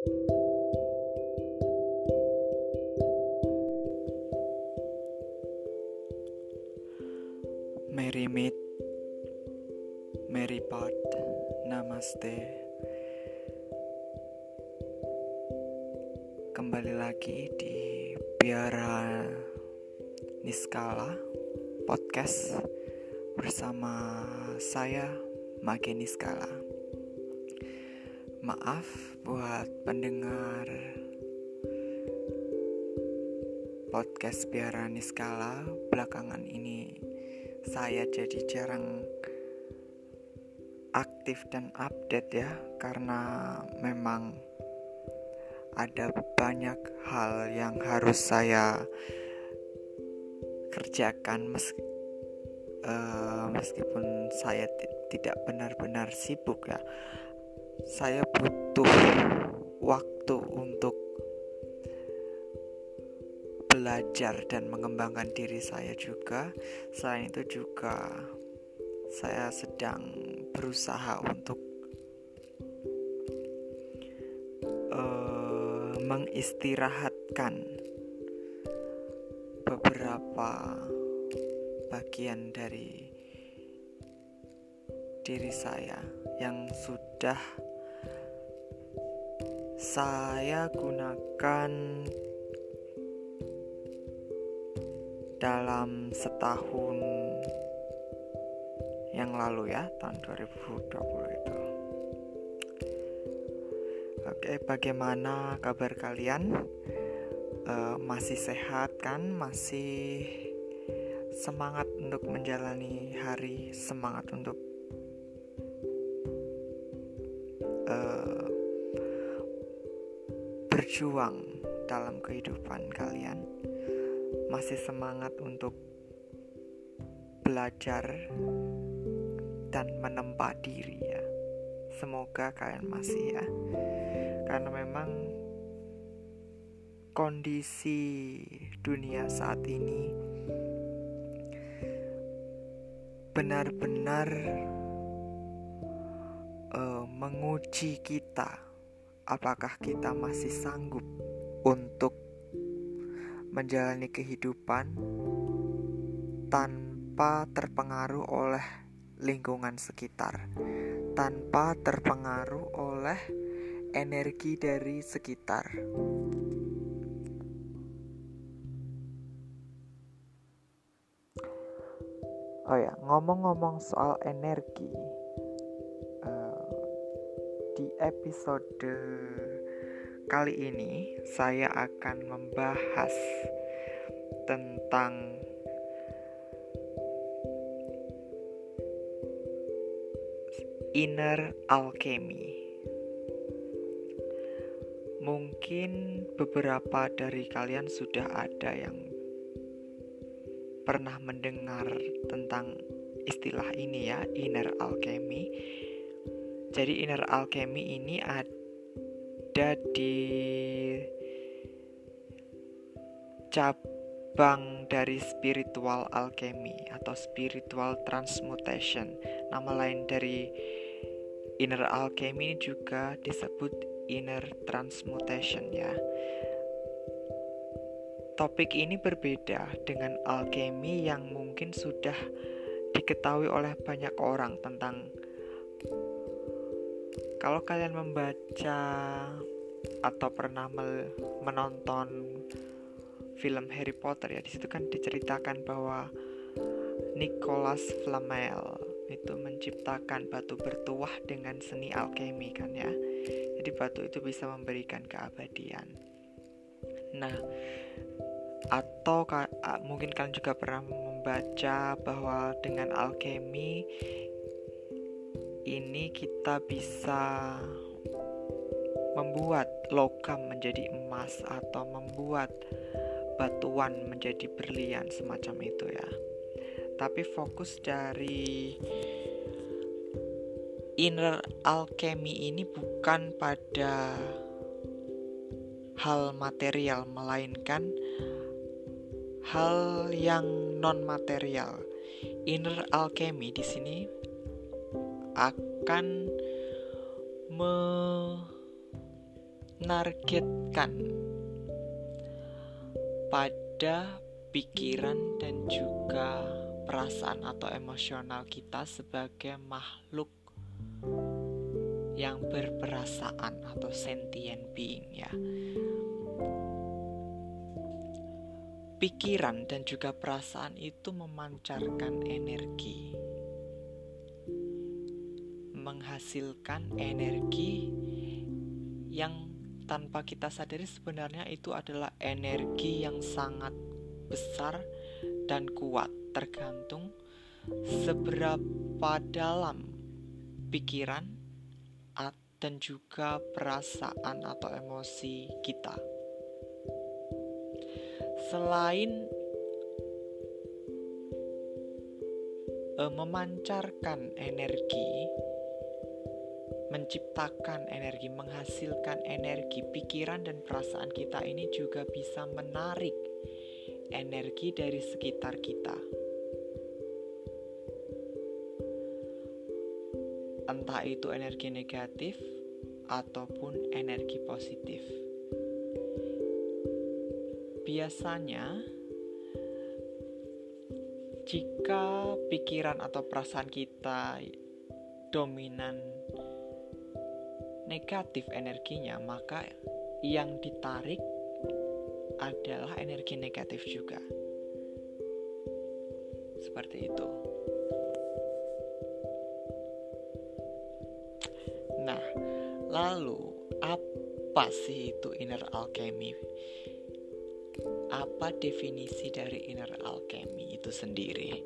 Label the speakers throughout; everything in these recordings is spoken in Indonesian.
Speaker 1: Mary Meet Mary Part Namaste. Kembali lagi di Biara Niskala Podcast Bersama saya Mage Niskala. Maaf buat pendengar podcast Biara Niskala. Belakangan ini saya jadi jarang aktif dan update ya karena memang ada banyak hal yang harus saya kerjakan meski, uh, meskipun saya tidak benar-benar sibuk ya. Saya butuh waktu untuk belajar dan mengembangkan diri saya juga. Selain itu juga saya sedang berusaha untuk uh, mengistirahatkan beberapa bagian dari diri saya yang sudah saya gunakan dalam setahun yang lalu ya tahun 2020 itu. Oke bagaimana kabar kalian? Uh, masih sehat kan? Masih semangat untuk menjalani hari semangat untuk berjuang dalam kehidupan kalian masih semangat untuk belajar dan menempa diri ya. Semoga kalian masih ya. Karena memang kondisi dunia saat ini benar-benar uh, menguji kita apakah kita masih sanggup untuk menjalani kehidupan tanpa terpengaruh oleh lingkungan sekitar, tanpa terpengaruh oleh energi dari sekitar. Oh ya, ngomong-ngomong soal energi, episode Kali ini saya akan membahas tentang inner alchemy. Mungkin beberapa dari kalian sudah ada yang pernah mendengar tentang istilah ini ya, inner alchemy. Jadi inner alchemy ini ada di cabang dari spiritual alchemy atau spiritual transmutation. Nama lain dari inner alchemy juga disebut inner transmutation ya. Topik ini berbeda dengan alchemy yang mungkin sudah diketahui oleh banyak orang tentang kalau kalian membaca atau pernah menonton film Harry Potter ya, di situ kan diceritakan bahwa Nicholas Flamel itu menciptakan batu bertuah dengan seni alkemi kan ya. Jadi batu itu bisa memberikan keabadian. Nah, atau mungkin kalian juga pernah membaca bahwa dengan alkemi ini kita bisa membuat logam menjadi emas atau membuat batuan menjadi berlian semacam itu ya. Tapi fokus dari inner alchemy ini bukan pada hal material melainkan hal yang non material. Inner alchemy di sini akan menargetkan pada pikiran dan juga perasaan atau emosional kita sebagai makhluk yang berperasaan atau sentient being ya. Pikiran dan juga perasaan itu memancarkan energi. Menghasilkan energi yang tanpa kita sadari sebenarnya itu adalah energi yang sangat besar dan kuat tergantung seberapa dalam pikiran dan juga perasaan atau emosi kita. Selain uh, memancarkan energi, menciptakan energi, menghasilkan energi, pikiran dan perasaan kita ini juga bisa menarik energi dari sekitar kita. Entah itu energi negatif ataupun energi positif. Biasanya, jika pikiran atau perasaan kita dominan negatif energinya, maka yang ditarik adalah energi negatif juga. Seperti itu. Nah, lalu apa sih itu inner alchemy? Apa definisi dari inner alchemy itu sendiri?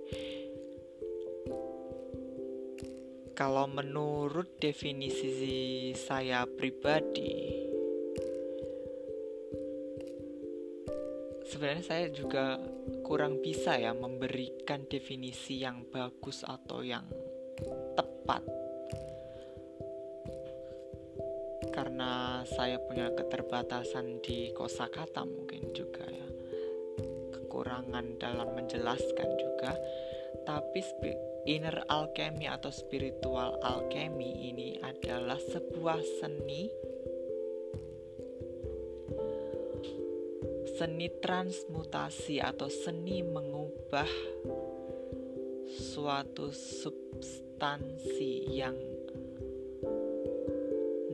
Speaker 1: Kalau menurut definisi saya pribadi, sebenarnya saya juga kurang bisa ya memberikan definisi yang bagus atau yang tepat. Karena saya punya keterbatasan di kosakata mungkin juga ya. Kekurangan dalam menjelaskan juga. Tapi inner alchemy atau spiritual alchemy ini adalah sebuah seni. Seni transmutasi atau seni mengubah suatu substansi yang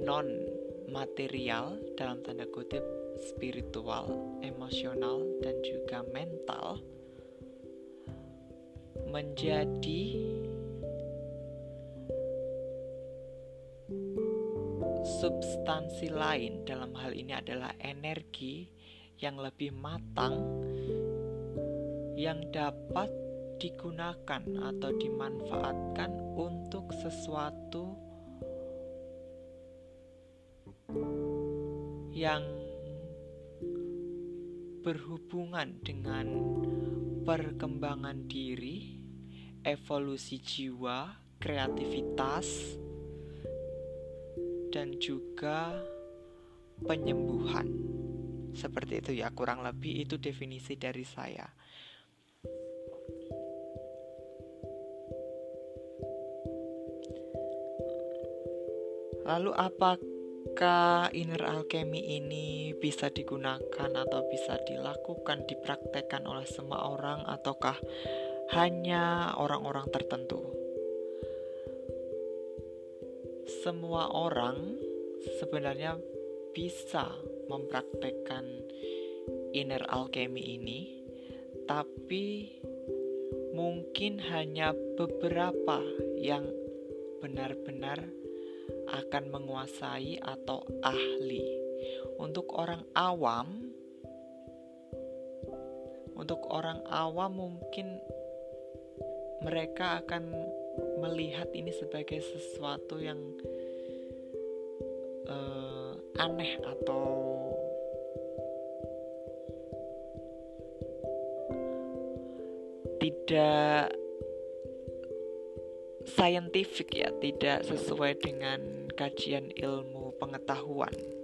Speaker 1: non material dalam tanda kutip spiritual, emosional dan juga mental menjadi substansi lain dalam hal ini adalah energi yang lebih matang yang dapat digunakan atau dimanfaatkan untuk sesuatu yang berhubungan dengan perkembangan diri, evolusi jiwa, kreativitas, dan juga penyembuhan. Seperti itu ya, kurang lebih itu definisi dari saya. Lalu apakah inner alchemy ini bisa digunakan atau bisa dilakukan, dipraktekkan oleh semua orang ataukah hanya orang-orang tertentu? Semua orang sebenarnya bisa mempraktekkan inner alchemy ini, tapi mungkin hanya beberapa yang benar-benar akan menguasai atau ahli. Untuk orang awam, untuk orang awam mungkin mereka akan melihat ini sebagai sesuatu yang uh, aneh atau tidak saintifik ya, tidak sesuai dengan kajian ilmu pengetahuan.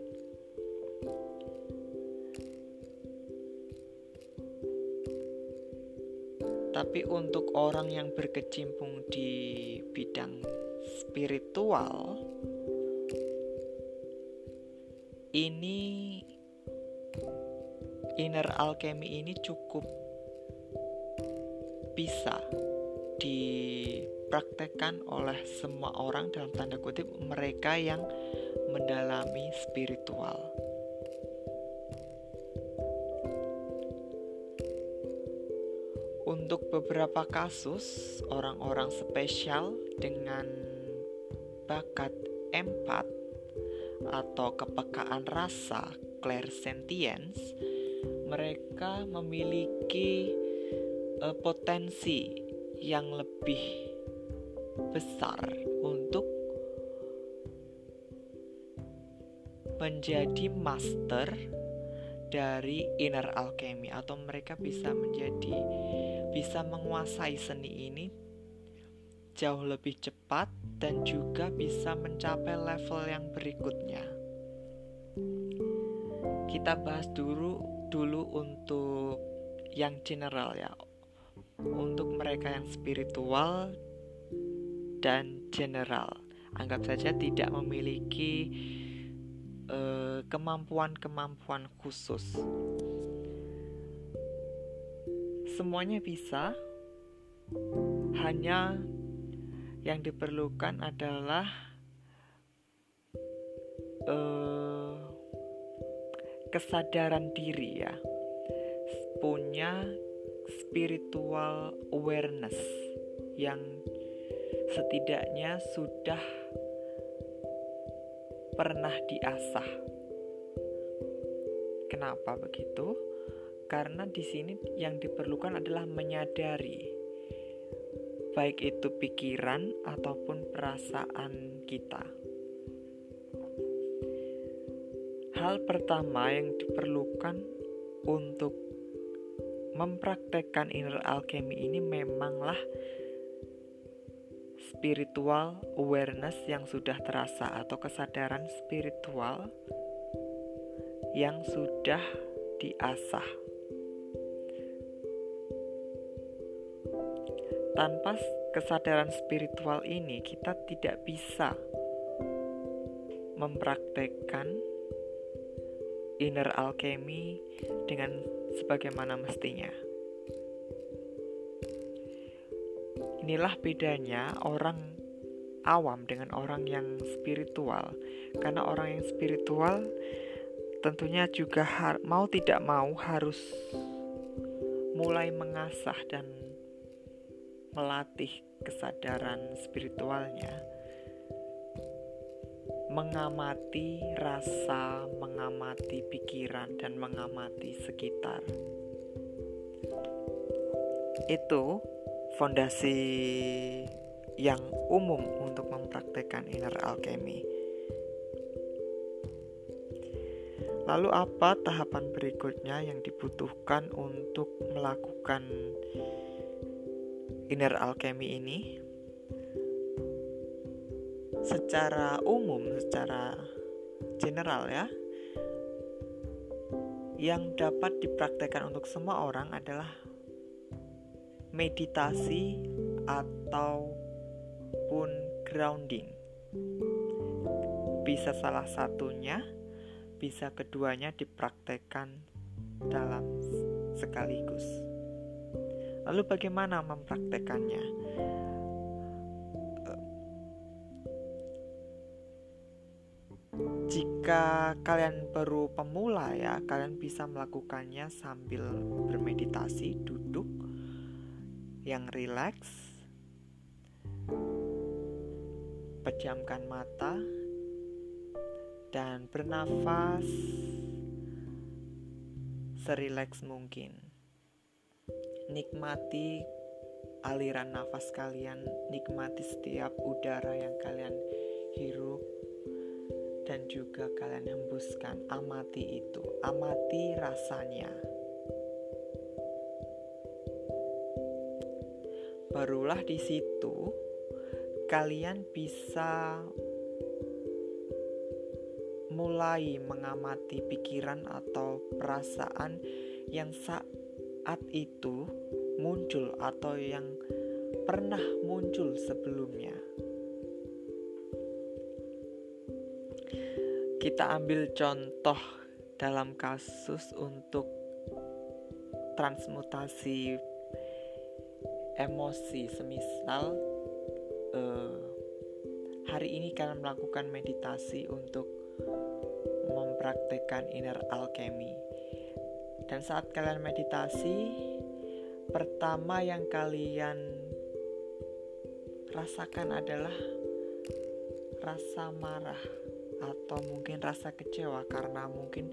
Speaker 1: Tapi untuk orang yang berkecimpung di bidang spiritual, ini inner alchemy ini cukup bisa dipraktekkan oleh semua orang dalam tanda kutip mereka yang mendalami spiritual. Untuk beberapa kasus, orang-orang spesial dengan bakat empat atau kepekaan rasa clairsentience, mereka memiliki uh, potensi yang lebih besar untuk menjadi master dari inner alchemy atau mereka bisa menjadi bisa menguasai seni ini jauh lebih cepat dan juga bisa mencapai level yang berikutnya. Kita bahas dulu dulu untuk yang general ya. Untuk mereka yang spiritual dan general, anggap saja tidak memiliki kemampuan-kemampuan uh, khusus. Semuanya bisa, hanya yang diperlukan adalah uh, kesadaran diri ya punya spiritual awareness yang setidaknya sudah pernah diasah. Kenapa begitu? Karena di sini yang diperlukan adalah menyadari baik itu pikiran ataupun perasaan kita. Hal pertama yang diperlukan untuk mempraktekkan inner alchemy ini memanglah spiritual awareness yang sudah terasa atau kesadaran spiritual yang sudah diasah. Tanpa kesadaran spiritual ini, kita tidak bisa mempraktekkan inner alchemy dengan sebagaimana mestinya. Inilah bedanya orang awam dengan orang yang spiritual. Karena orang yang spiritual tentunya juga mau tidak mau harus mulai mengasah dan melatih kesadaran spiritualnya mengamati rasa, mengamati pikiran, dan mengamati sekitar. Itu fondasi yang umum untuk mempraktekkan inner alchemy. Lalu apa tahapan berikutnya yang dibutuhkan untuk melakukan inner alchemy ini? secara umum, secara general ya, yang dapat dipraktekkan untuk semua orang adalah meditasi ataupun grounding. Bisa salah satunya, bisa keduanya dipraktekkan dalam sekaligus. Lalu bagaimana mempraktekannya? Jika kalian baru pemula ya, kalian bisa melakukannya sambil bermeditasi, duduk yang rileks. Pejamkan mata dan bernafas serileks mungkin. Nikmati aliran nafas kalian, nikmati setiap udara yang kalian hirup dan juga kalian hembuskan. Amati itu, amati rasanya. Barulah di situ kalian bisa mulai mengamati pikiran atau perasaan yang saat itu muncul atau yang pernah muncul sebelumnya. kita ambil contoh dalam kasus untuk transmutasi emosi semisal uh, hari ini kalian melakukan meditasi untuk mempraktekkan inner alchemy. Dan saat kalian meditasi pertama yang kalian rasakan adalah rasa marah atau mungkin rasa kecewa karena mungkin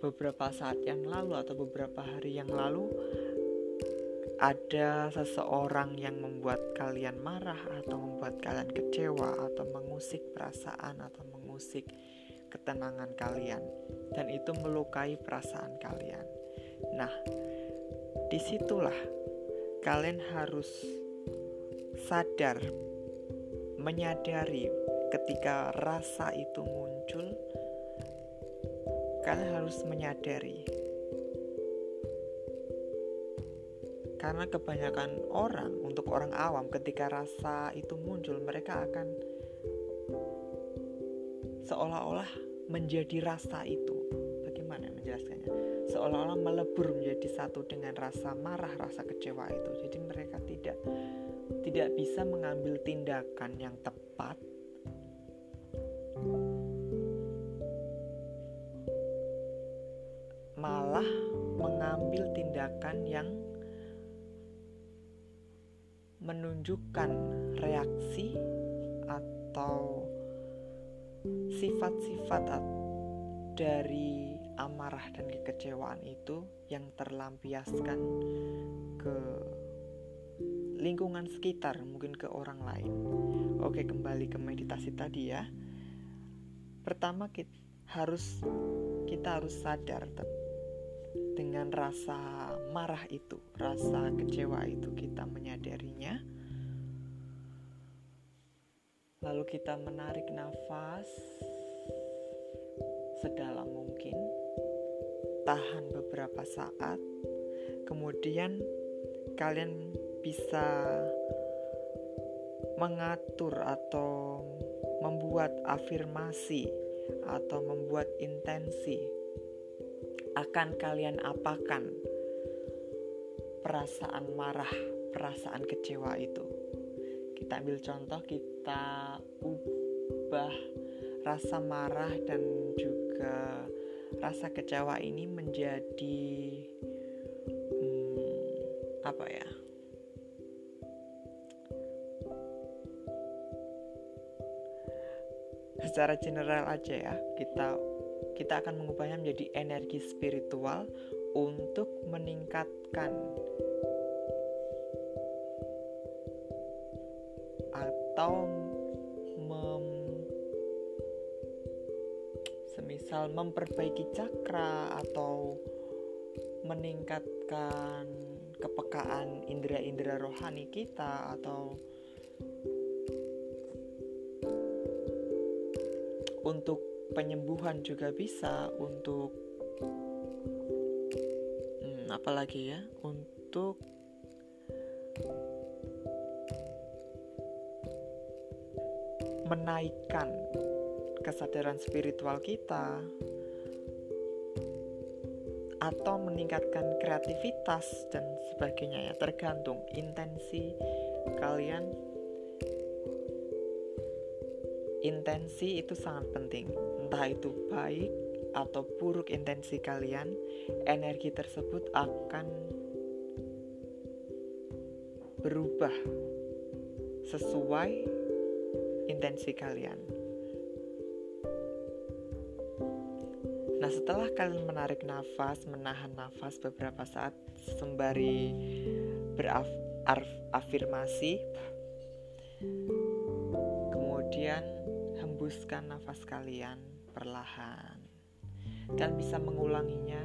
Speaker 1: beberapa saat yang lalu atau beberapa hari yang lalu ada seseorang yang membuat kalian marah atau membuat kalian kecewa atau mengusik perasaan atau mengusik ketenangan kalian dan itu melukai perasaan kalian. Nah, di situlah kalian harus sadar menyadari ketika rasa itu muncul kalian harus menyadari Karena kebanyakan orang, untuk orang awam, ketika rasa itu muncul, mereka akan seolah-olah menjadi rasa itu. Bagaimana menjelaskannya? Seolah-olah melebur menjadi satu dengan rasa marah, rasa kecewa itu. Jadi mereka tidak tidak bisa mengambil tindakan yang tepat malah mengambil tindakan yang menunjukkan reaksi atau sifat-sifat dari amarah dan kekecewaan itu yang terlampiaskan ke lingkungan sekitar, mungkin ke orang lain. Oke, kembali ke meditasi tadi ya. Pertama kita harus kita harus sadar dengan rasa marah itu, rasa kecewa itu kita menyadarinya. Lalu kita menarik nafas sedalam mungkin. Tahan beberapa saat. Kemudian kalian bisa mengatur atau membuat afirmasi atau membuat intensi akan kalian apakan perasaan marah, perasaan kecewa itu. Kita ambil contoh, kita ubah rasa marah dan juga rasa kecewa ini menjadi hmm, apa ya? Secara general aja ya, kita kita akan mengubahnya menjadi energi spiritual untuk meningkatkan atau mem, semisal memperbaiki cakra atau meningkatkan kepekaan indera-indera rohani kita atau untuk penyembuhan juga bisa untuk apalagi ya untuk menaikkan kesadaran spiritual kita atau meningkatkan kreativitas dan sebagainya ya tergantung intensi kalian. Intensi itu sangat penting entah itu baik atau buruk intensi kalian, energi tersebut akan berubah sesuai intensi kalian. Nah, setelah kalian menarik nafas, menahan nafas beberapa saat sembari berafirmasi, kemudian hembuskan nafas kalian perlahan. Dan bisa mengulanginya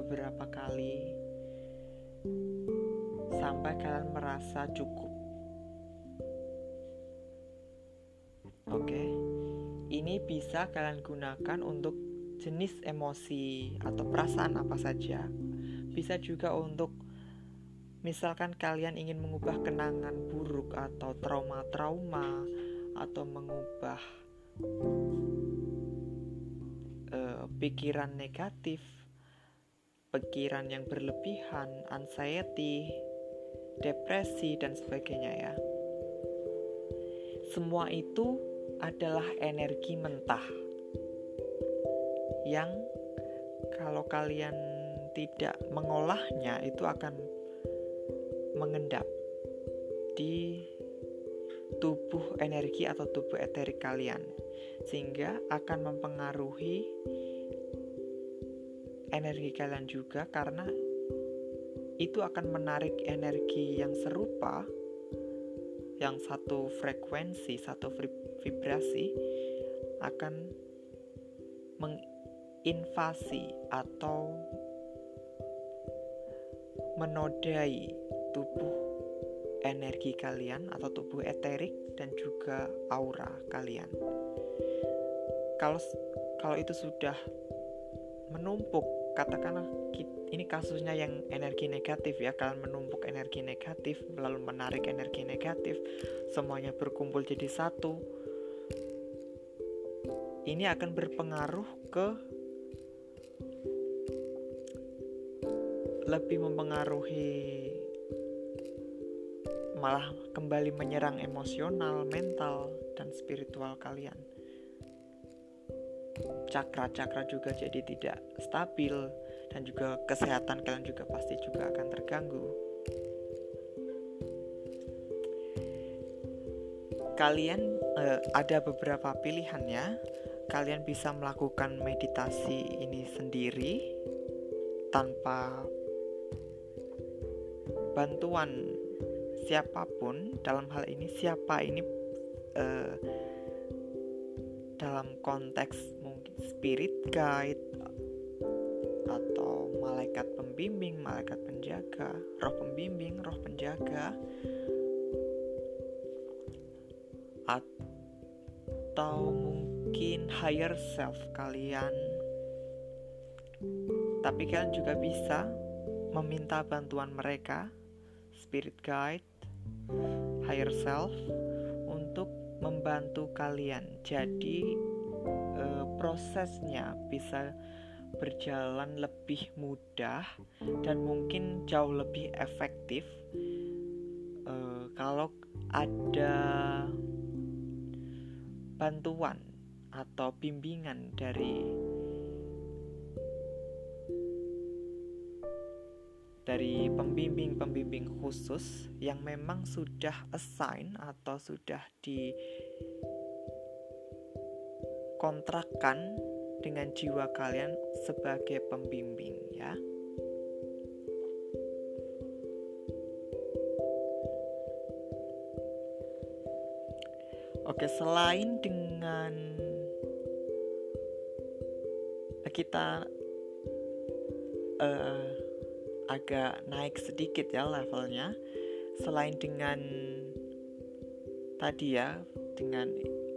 Speaker 1: beberapa kali sampai kalian merasa cukup. Oke, ini bisa kalian gunakan untuk jenis emosi atau perasaan apa saja. Bisa juga untuk misalkan kalian ingin mengubah kenangan buruk atau trauma-trauma atau mengubah pikiran negatif, pikiran yang berlebihan, anxiety, depresi, dan sebagainya, ya. Semua itu adalah energi mentah yang kalau kalian tidak mengolahnya itu akan mengendap di tubuh energi atau tubuh eterik kalian sehingga akan mempengaruhi energi kalian juga karena itu akan menarik energi yang serupa yang satu frekuensi, satu vibrasi akan menginvasi atau menodai tubuh energi kalian atau tubuh eterik dan juga aura kalian. Kalau kalau itu sudah menumpuk, katakanlah ini kasusnya yang energi negatif ya, kalian menumpuk energi negatif lalu menarik energi negatif, semuanya berkumpul jadi satu. Ini akan berpengaruh ke lebih mempengaruhi malah kembali menyerang emosional, mental, dan spiritual kalian. Cakra-cakra juga jadi tidak stabil dan juga kesehatan kalian juga pasti juga akan terganggu. Kalian eh, ada beberapa pilihannya. Kalian bisa melakukan meditasi ini sendiri tanpa bantuan siapa pun dalam hal ini siapa ini uh, dalam konteks spirit guide atau malaikat pembimbing, malaikat penjaga, roh pembimbing, roh penjaga atau mungkin higher self kalian. Tapi kalian juga bisa meminta bantuan mereka, spirit guide higher self untuk membantu kalian. Jadi prosesnya bisa berjalan lebih mudah dan mungkin jauh lebih efektif. Uh, kalau ada bantuan atau bimbingan dari dari pembimbing-pembimbing khusus yang memang sudah assign atau sudah dikontrakkan dengan jiwa kalian sebagai pembimbing ya. Oke, selain dengan kita uh, agak naik sedikit ya levelnya selain dengan tadi ya dengan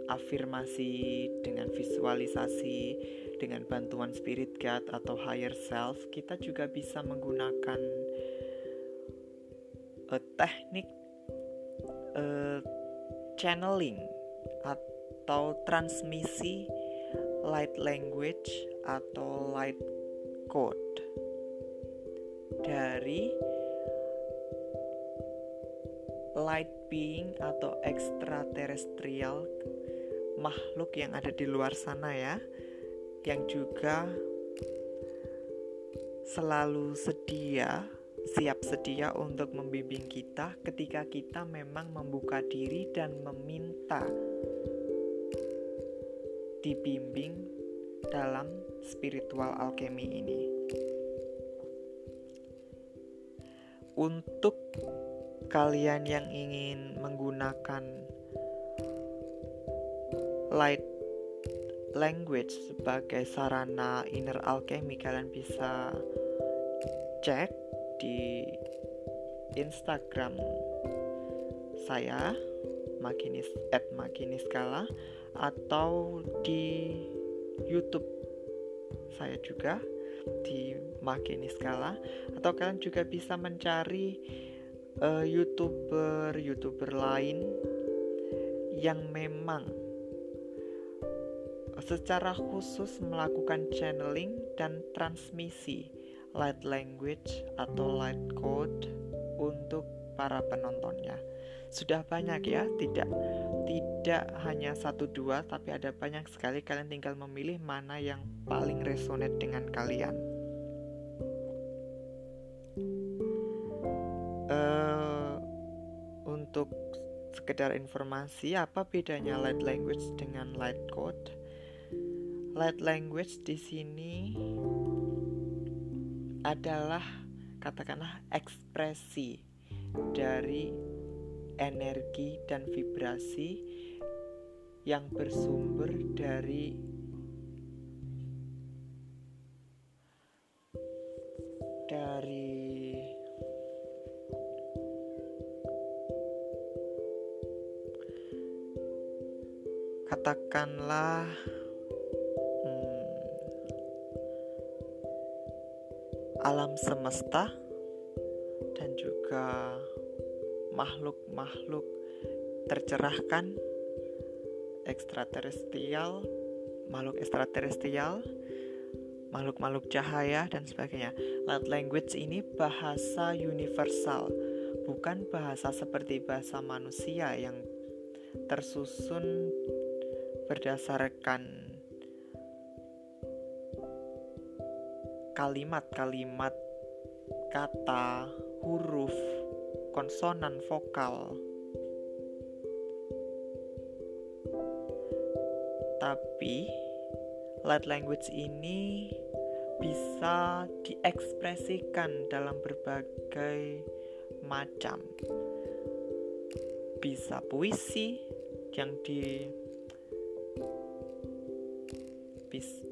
Speaker 1: afirmasi dengan visualisasi dengan bantuan spirit guide atau higher self kita juga bisa menggunakan uh, teknik uh, channeling atau transmisi light language atau light code dari light being atau extraterrestrial makhluk yang ada di luar sana ya yang juga selalu sedia siap sedia untuk membimbing kita ketika kita memang membuka diri dan meminta dibimbing dalam spiritual alchemy ini. untuk kalian yang ingin menggunakan light language sebagai sarana inner alchemy kalian bisa cek di Instagram saya makinis at makiniskala atau di YouTube saya juga di Makini Skala atau kalian juga bisa mencari uh, youtuber youtuber lain yang memang secara khusus melakukan channeling dan transmisi light language atau light code untuk para penontonnya. Sudah banyak ya, tidak tidak hanya satu dua tapi ada banyak sekali kalian tinggal memilih mana yang paling resonate dengan kalian. Uh, untuk sekedar informasi apa bedanya light language dengan light code? Light language di sini adalah katakanlah ekspresi dari energi dan vibrasi yang bersumber dari dari katakanlah alam semesta dan juga makhluk-makhluk tercerahkan ekstraterestrial, makhluk ekstraterestrial, makhluk-makhluk cahaya dan sebagainya. Light language ini bahasa universal, bukan bahasa seperti bahasa manusia yang tersusun berdasarkan kalimat-kalimat, kata, huruf, konsonan, vokal. Tapi light language ini bisa diekspresikan dalam berbagai macam. Bisa puisi yang di bis,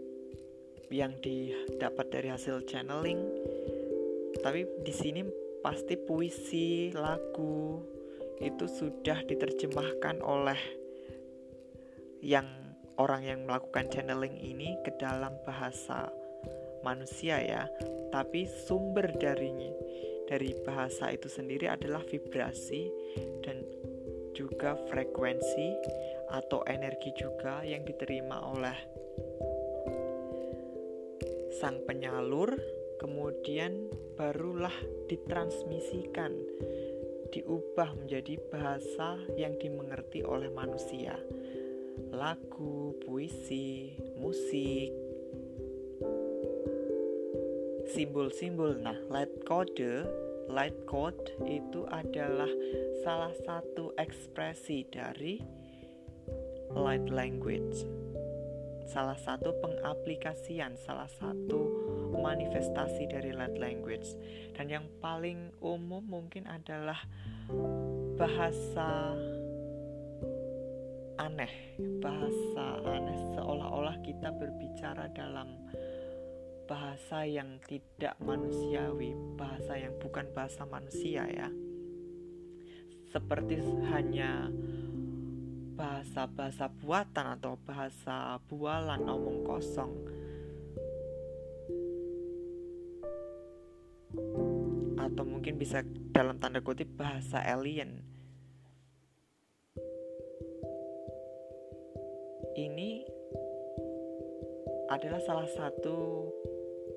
Speaker 1: yang didapat dari hasil channeling. Tapi di sini pasti puisi lagu itu sudah diterjemahkan oleh yang orang yang melakukan channeling ini ke dalam bahasa manusia ya. Tapi sumber darinya dari bahasa itu sendiri adalah vibrasi dan juga frekuensi atau energi juga yang diterima oleh sang penyalur, kemudian barulah ditransmisikan, diubah menjadi bahasa yang dimengerti oleh manusia. Lagu, puisi, musik, simbol-simbol. Nah, light code, light code itu adalah salah satu ekspresi dari light language salah satu pengaplikasian, salah satu manifestasi dari light language. Dan yang paling umum mungkin adalah bahasa aneh, bahasa aneh seolah-olah kita berbicara dalam bahasa yang tidak manusiawi, bahasa yang bukan bahasa manusia ya. Seperti hanya bahasa-bahasa buatan atau bahasa bualan omong kosong atau mungkin bisa dalam tanda kutip bahasa alien ini adalah salah satu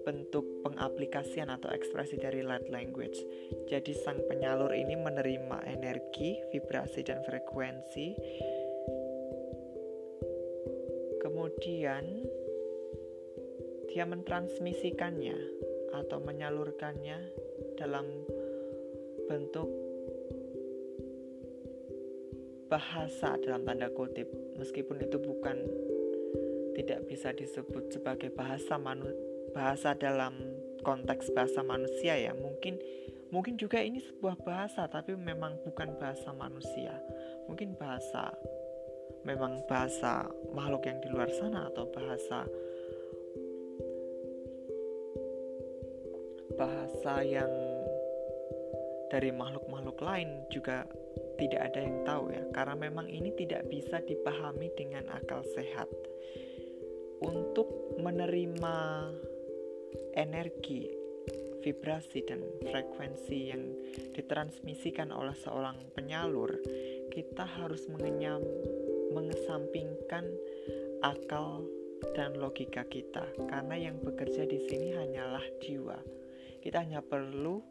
Speaker 1: bentuk pengaplikasian atau ekspresi dari light language. Jadi sang penyalur ini menerima energi, vibrasi dan frekuensi kemudian dia mentransmisikannya atau menyalurkannya dalam bentuk bahasa dalam tanda kutip. Meskipun itu bukan tidak bisa disebut sebagai bahasa manu, bahasa dalam konteks bahasa manusia ya. Mungkin mungkin juga ini sebuah bahasa tapi memang bukan bahasa manusia. Mungkin bahasa memang bahasa makhluk yang di luar sana atau bahasa bahasa yang dari makhluk-makhluk lain juga tidak ada yang tahu ya. Karena memang ini tidak bisa dipahami dengan akal sehat. Untuk menerima energi vibrasi dan frekuensi yang ditransmisikan oleh seorang penyalur kita harus mengenyam mengesampingkan akal dan logika kita karena yang bekerja di sini hanyalah jiwa. Kita hanya perlu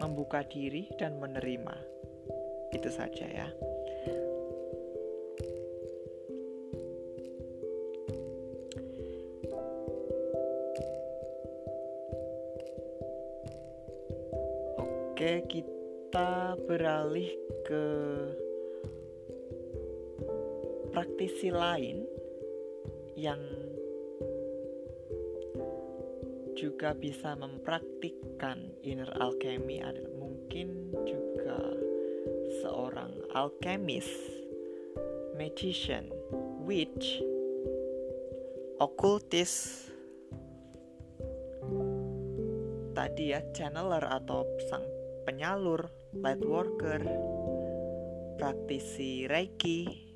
Speaker 1: membuka diri dan menerima. Itu saja ya. Oke, kita beralih ke praktisi lain yang juga bisa mempraktikkan inner alchemy adalah mungkin juga seorang alchemist, magician, witch, occultist, tadi ya channeler atau sang penyalur, light worker, praktisi reiki,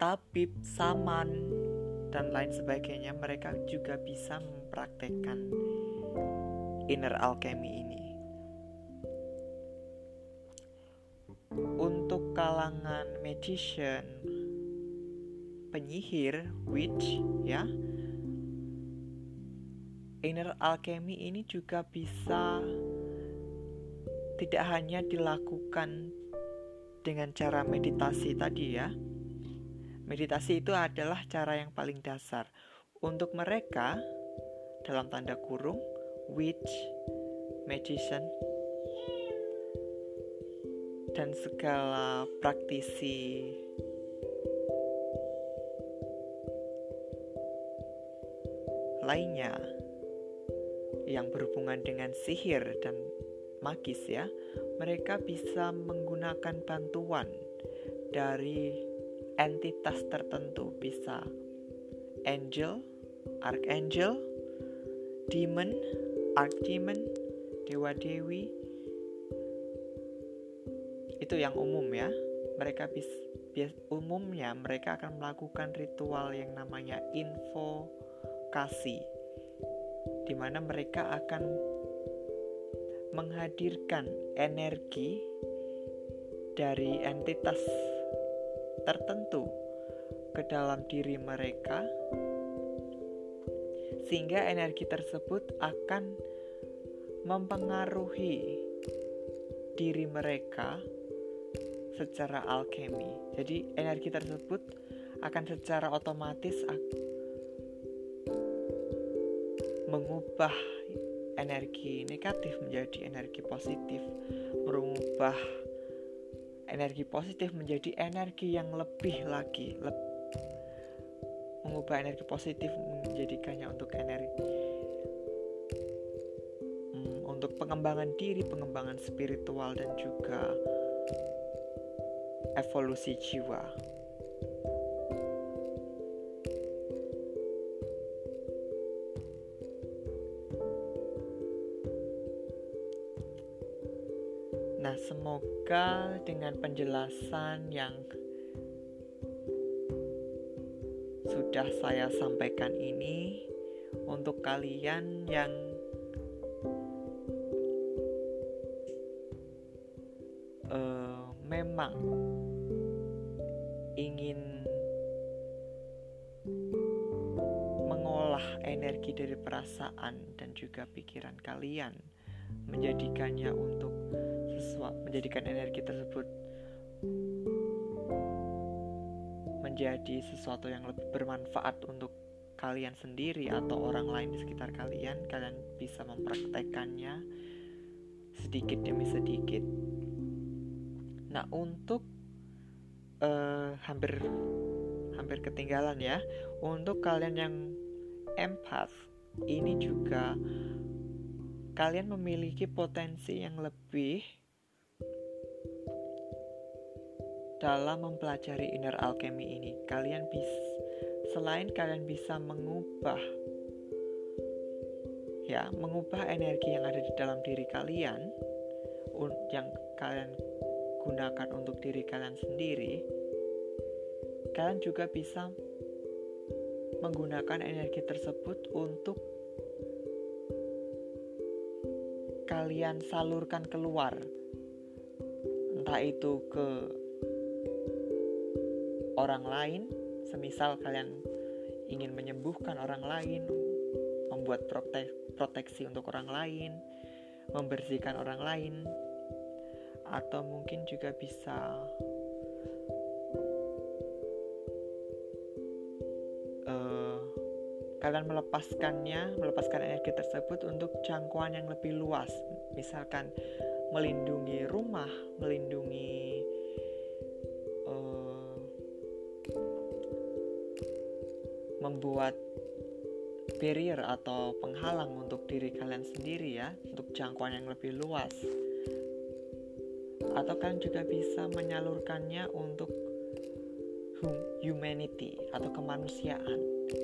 Speaker 1: tabib, saman, dan lain sebagainya, mereka juga bisa mempraktekkan inner alchemy ini. Untuk kalangan magician, penyihir, witch, ya, inner alchemy ini juga bisa tidak hanya dilakukan dengan cara meditasi tadi ya. Meditasi itu adalah cara yang paling dasar. Untuk mereka dalam tanda kurung witch, magician dan segala praktisi lainnya yang berhubungan dengan sihir dan magis ya, mereka bisa menggunakan bantuan dari entitas tertentu, bisa angel, archangel, demon, archdemon, dewa dewi. Itu yang umum ya. Mereka bis, bias, umumnya mereka akan melakukan ritual yang namanya invokasi di mana mereka akan menghadirkan energi dari entitas tertentu ke dalam diri mereka, sehingga energi tersebut akan mempengaruhi diri mereka secara alkemi. Jadi, energi tersebut akan secara otomatis mengubah energi negatif menjadi energi positif, merubah energi positif menjadi energi yang lebih lagi, le mengubah energi positif menjadikannya untuk energi hmm, untuk pengembangan diri, pengembangan spiritual dan juga evolusi jiwa. Semoga dengan penjelasan yang sudah saya sampaikan ini untuk kalian yang uh, memang ingin mengolah energi dari perasaan dan juga pikiran kalian menjadikannya untuk menjadikan energi tersebut menjadi sesuatu yang lebih bermanfaat untuk kalian sendiri atau orang lain di sekitar kalian, kalian bisa mempraktekannya sedikit demi sedikit. Nah, untuk uh, hampir hampir ketinggalan ya, untuk kalian yang empath ini juga kalian memiliki potensi yang lebih dalam mempelajari inner alchemy ini. Kalian bisa selain kalian bisa mengubah ya, mengubah energi yang ada di dalam diri kalian yang kalian gunakan untuk diri kalian sendiri, kalian juga bisa menggunakan energi tersebut untuk kalian salurkan keluar entah itu ke orang lain semisal kalian ingin menyembuhkan orang lain membuat protek proteksi untuk orang lain membersihkan orang lain atau mungkin juga bisa uh, kalian melepaskannya, melepaskan energi tersebut untuk jangkauan yang lebih luas, misalkan melindungi rumah, melindungi membuat barrier atau penghalang untuk diri kalian sendiri ya, untuk jangkauan yang lebih luas. Atau kalian juga bisa menyalurkannya untuk humanity atau kemanusiaan.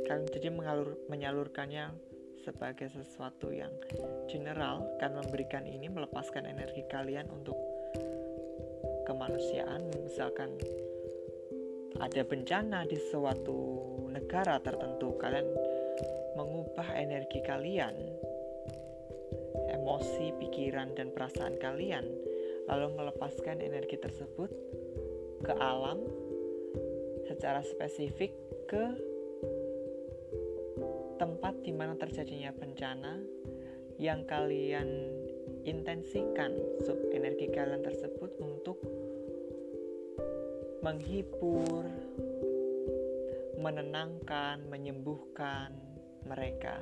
Speaker 1: Kalian jadi mengalur, menyalurkannya sebagai sesuatu yang general. Kan memberikan ini melepaskan energi kalian untuk kemanusiaan misalkan ada bencana di suatu negara tertentu. Kalian mengubah energi kalian emosi, pikiran, dan perasaan kalian lalu melepaskan energi tersebut ke alam secara spesifik ke tempat di mana terjadinya bencana yang kalian intensikan sub energi kalian tersebut untuk menghibur, menenangkan, menyembuhkan mereka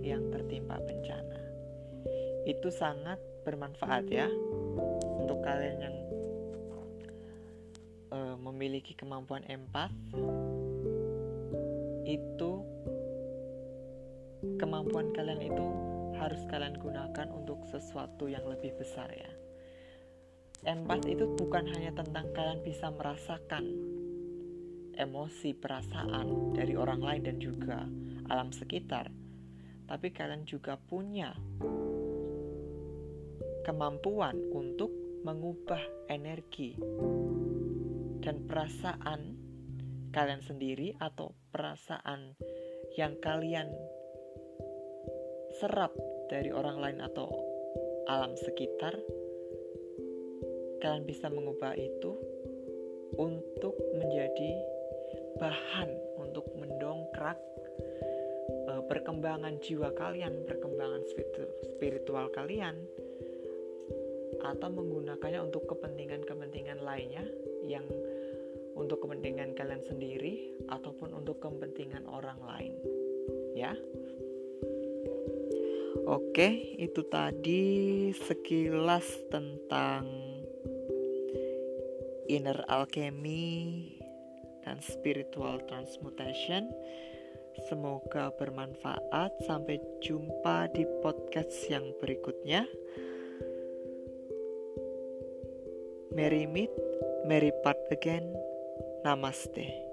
Speaker 1: yang tertimpa bencana. Itu sangat bermanfaat ya untuk kalian yang uh, memiliki kemampuan empat itu kemampuan kalian itu harus kalian gunakan untuk sesuatu yang lebih besar ya empat itu bukan hanya tentang kalian bisa merasakan emosi perasaan dari orang lain dan juga alam sekitar tapi kalian juga punya kemampuan untuk mengubah energi dan perasaan kalian sendiri atau perasaan yang kalian serap dari orang lain atau alam sekitar kalian bisa mengubah itu untuk menjadi bahan untuk mendongkrak uh, perkembangan jiwa kalian, perkembangan spiritual kalian atau menggunakannya untuk kepentingan-kepentingan lainnya yang untuk kepentingan kalian sendiri ataupun untuk kepentingan orang lain. Ya. Oke, itu tadi sekilas tentang inner alchemy dan spiritual transmutation. Semoga bermanfaat. Sampai jumpa di podcast yang berikutnya. Merry meet, merry part again. Namaste.